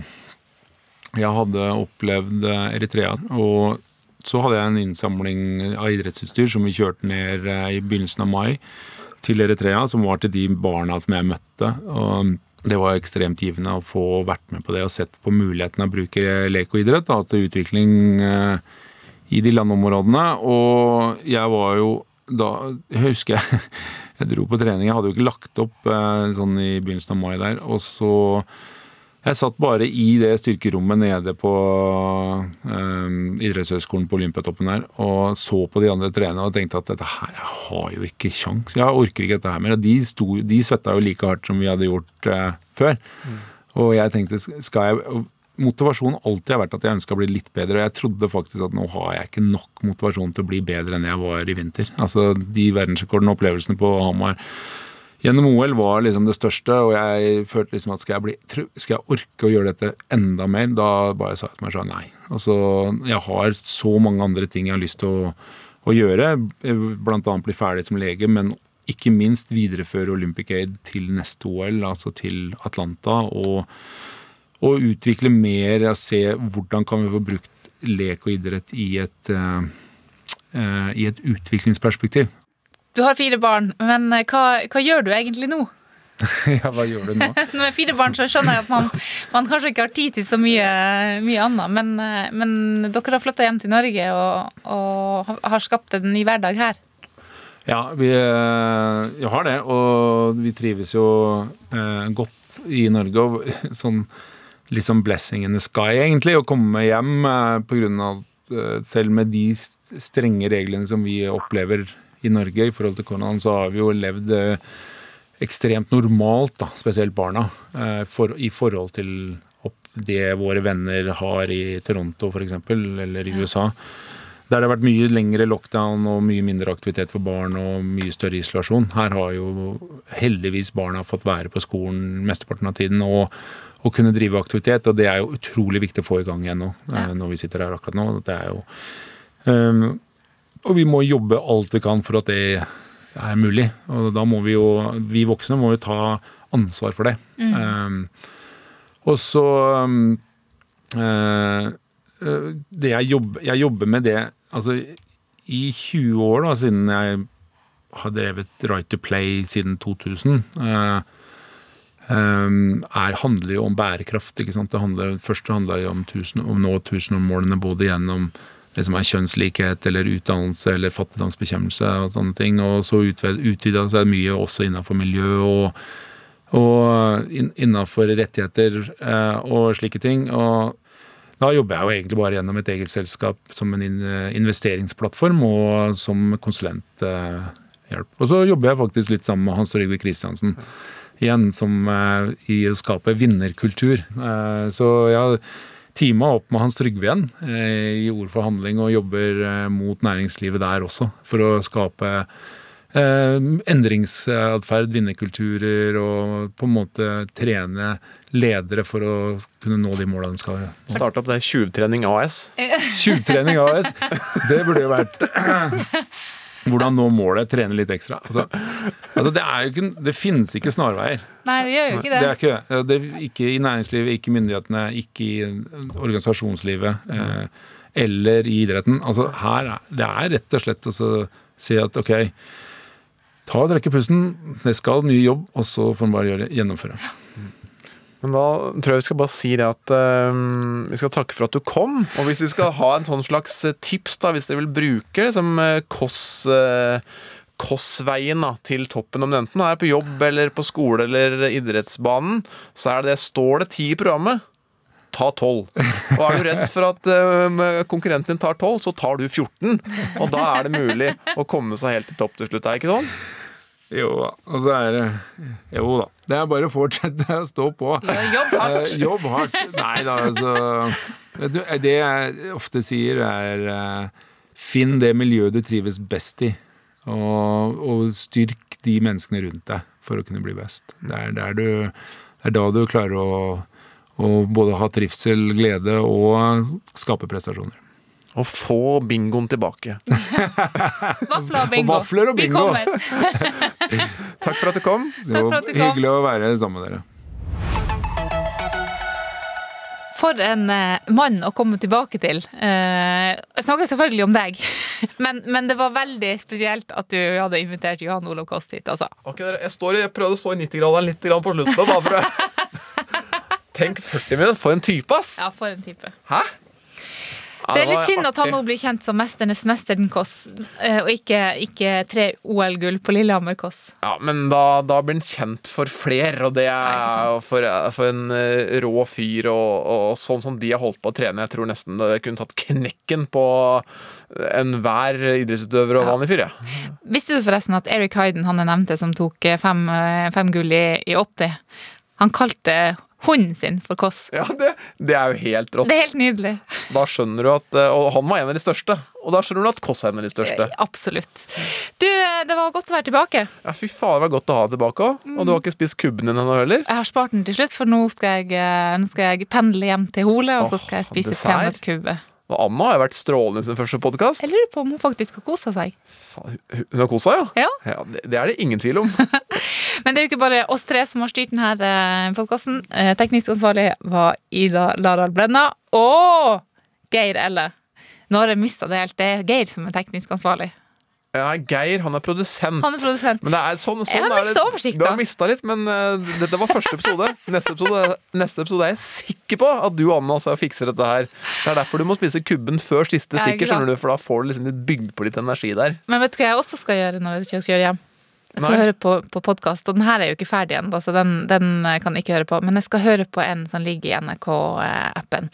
Jeg hadde opplevd eh, Eritrea, og så hadde jeg en innsamling av idrettsutstyr som vi kjørte ned eh, i begynnelsen av mai til Eritrea, som var til de barna som jeg møtte. Og det var ekstremt givende å få vært med på det og sett på muligheten av å bruke lek og idrett da, til utvikling eh, i de landområdene. Og jeg var jo da Jeg husker jeg, <laughs> jeg dro på trening, jeg hadde jo ikke lagt opp eh, sånn i begynnelsen av mai der. Og så Jeg satt bare i det styrkerommet nede på eh, idrettshøyskolen på Olympiatoppen her og så på de andre trenerne og tenkte at dette her, jeg har jo ikke kjangs. Jeg orker ikke dette her mer. De, sto, de svetta jo like hardt som vi hadde gjort eh, før. Og jeg tenkte, skal jeg Motivasjonen alltid har vært at jeg ønska å bli litt bedre. Og jeg trodde faktisk at nå har jeg ikke nok motivasjon til å bli bedre enn jeg var i vinter. Altså De verdensrekordene og opplevelsene på Hamar gjennom OL var liksom det største, og jeg følte liksom at skal jeg, bli, skal jeg orke å gjøre dette enda mer, da bare sa jeg til meg sjøl nei. Altså, jeg har så mange andre ting jeg har lyst til å, å gjøre, blant annet bli ferdig som lege, men ikke minst videreføre Olympic Aid til neste OL, altså til Atlanta, og, og utvikle mer, og se hvordan kan vi få brukt lek og idrett i et, uh, uh, i et utviklingsperspektiv. Du har fire barn, men eh, hva, hva gjør du egentlig nå? <laughs> ja, hva gjør du nå? <laughs> Når jeg har fire barn så skjønner jeg at man, man kanskje ikke har tid til så mye, mye annet, men, eh, men dere har flytta hjem til Norge og, og har- skapt en ny hverdag her. Ja, vi, eh, vi har det, og vi trives jo eh, godt i Norge. Og <laughs> sånn litt sånn blessing in the sky, egentlig, å komme hjem eh, på grunn av eh, Selv med de strenge reglene som vi opplever i Norge i forhold til Conan, så har vi jo levd eh, ekstremt normalt, da, spesielt barna, eh, for, i forhold til det våre venner har i Toronto f.eks., eller i USA. Der det har vært mye lengre lockdown og mye mindre aktivitet for barn og mye større isolasjon. Her har jo heldigvis barna fått være på skolen mesteparten av tiden og, og kunne drive aktivitet, og det er jo utrolig viktig å få i gang igjen nå, ja. når vi sitter her akkurat nå. Det er jo um, Og vi må jobbe alt vi kan for at det er mulig. Og da må vi jo, vi voksne må jo ta ansvar for det. Mm. Um, og så um, eh, det jeg jobber, jeg jobber med det altså i 20 år da, siden jeg har drevet Right to Play siden 2000 uh, er, handler jo om bærekraft. ikke sant? Det handler, først handla det om, tusen, om nå tusenårsmålene både gjennom det som er kjønnslikhet eller utdannelse eller fattigdomsbekjempelse og sånne ting. Og så utvida seg mye også innenfor miljø og, og innafor innenfor rettigheter eh, og slike ting. Og da jobber jeg jo egentlig bare gjennom et eget selskap som en investeringsplattform og som konsulenthjelp. Og så jobber jeg faktisk litt sammen med Hans Trygve Kristiansen. Igjen som eh, i å skape vinnerkultur. Eh, så ja teama opp med Hans Trygve igjen eh, i Ord for handling og jobber eh, mot næringslivet der også, for å skape eh, endringsatferd, vinnerkulturer og på en måte trene ledere for å kunne nå de måla de skal. Starte opp det Tjuvtrening AS. <laughs> Tjuvtrening AS! Det burde jo vært <laughs> hvordan nå målet, trene litt ekstra. Altså, altså det, ikke, det finnes ikke snarveier. Nei, det gjør jo ikke det. Det er ikke, det er ikke i næringslivet, ikke i myndighetene, ikke i organisasjonslivet eh, eller i idretten. Altså her er, Det er rett og slett å si at ok, ta og trekke pusten, det skal mye jobb, og så får man bare gjøre, gjennomføre. Men da tror jeg vi skal bare si det at uh, vi skal takke for at du kom. Og hvis vi skal ha en sånn slags tips, da, hvis dere vil bruke liksom, Koss... Uh, Kossveien da, til toppen, om det enten er på jobb eller på skole eller idrettsbanen, så er det Står det ti i programmet, ta tolv. Og er du redd for at uh, konkurrenten din tar tolv, så tar du 14. Og da er det mulig å komme seg helt til topp til slutt, er det ikke sånn? Jo da. Og så er det Jo da. Det er bare å fortsette å stå på. jobb hardt. Eh, jobb hardt. Nei da, altså Det jeg ofte sier, er eh, finn det miljøet du trives best i. Og, og styrk de menneskene rundt deg for å kunne bli best. Det er, der du, det er da du klarer å, å både ha trivsel, glede og skape prestasjoner. Og få bingoen tilbake. <laughs> Vafler og bingo. Og vafler og bingo. Vi kommer. <laughs> Takk for at du kom. Det var hyggelig å være sammen med dere. For en uh, mann å komme tilbake til. Uh, jeg snakker selvfølgelig om deg, <laughs> men, men, det var veldig spesielt at du hadde invitert Johan Olav Koss hit. Altså. Okay, jeg, står, jeg prøvde å stå i 90-graderen litt på slutten. Da, for Tenk 40 minutter! For en type, ass! Ja, for en type. Hæ? Det er litt synd at han nå blir kjent som 'Mesternes mester', Kåss, eh, og ikke, ikke tre OL-gull på Lillehammer Kåss. Ja, men da, da, blir han kjent for flere, og det er for, for en eh, rå fyr. Og, og, sånn som de har holdt på å trene, jeg tror nesten det kunne tatt knekken på enhver idrettsutøver og vanlig fyr. Ja. Visste du forresten at Eric Hayden, han jeg nevnte, som tok fem, fem gull i, i 80, han kalte hunden sin for Kåss. Ja, det, det, er jo helt rått. Det er helt nydelig. Da skjønner du at eh, Og han var en av de største. Og da skjønner du at Kåss er en av de største. Eh, absolutt. Du, det var godt å være tilbake. Ja, fy faen, det var godt å ha deg tilbake òg. Og du har ikke spist kubben din ennå heller? Jeg har spart den til slutt, for nå skal jeg, eh, nå skal jeg pendle hjem til Hole, og så skal jeg spise peanøttkubbe. Og Anna har vært strålende i sin første podkast. Jeg lurer på om hun faktisk har kosa seg. Hun har kosa ja? Ja. ja det, det, er det ingen tvil om. <laughs> Men det er jo ikke bare oss tre som har styrt denne eh, podkasten. Eh, teknisk ansvarlig var Ida Laral Brenna og Geir Elle. Nå har jeg mista det helt. Det er Geir som er teknisk ansvarlig. Ja, Geir han er produsent. Han er produsent. Men det er sånn, sånn jeg har mista oversikta. Du har mista litt, men uh, dette var første episode. Neste, episode. neste episode er jeg sikker på at du og Anna altså, fikser dette her. Det er derfor du må spise kubben før siste stikker, skjønner du, for da får du liksom bygd på litt energi der. Men vet du hva jeg også skal gjøre når jeg skal kjøre hjem? Jeg skal Nei. høre på, på podkast, og den her er jo ikke ferdig ennå, så den, den, kan jeg ikke høre på. Men jeg skal høre på en som ligger i NRK-appen.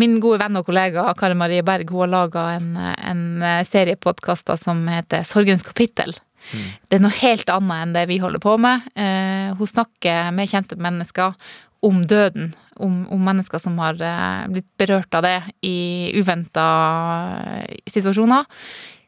Min gode venn og kollega Kari Marie Berg hun har laga en, en serie podkaster som heter Sorgens kapittel. Mm. Det er noe helt annet enn det vi holder på med. Eh, hun snakker med kjente mennesker om døden. Om, om mennesker som har eh, blitt berørt av det i uventa situasjoner.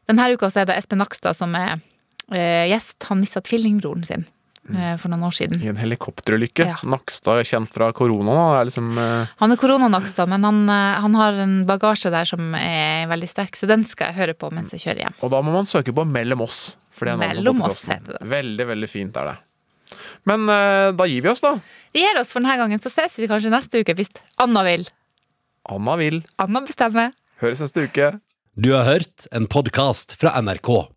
Denne uka så er det Espen Nakstad som er eh, gjest. Han mista tvillingbroren sin. Mm. Eh, for noen år siden. I en helikopterulykke. Ja. Nakstad er kjent fra korona. Er liksom, uh... Han er korona-Nakstad, men han, han, har en bagasje der som er veldig sterk, så den skal jeg høre på mens jeg kjører hjem. Og da må man søke på Mellom oss. Mellom oss heter det. Veldig, veldig fint er det. Men uh, da gir vi oss, da. Vi gir oss for denne gangen, så ses vi kanskje neste uke hvis Anna vil. Anna vil. Anna bestemmer. Høres neste uke. Du har hørt en podkast fra NRK.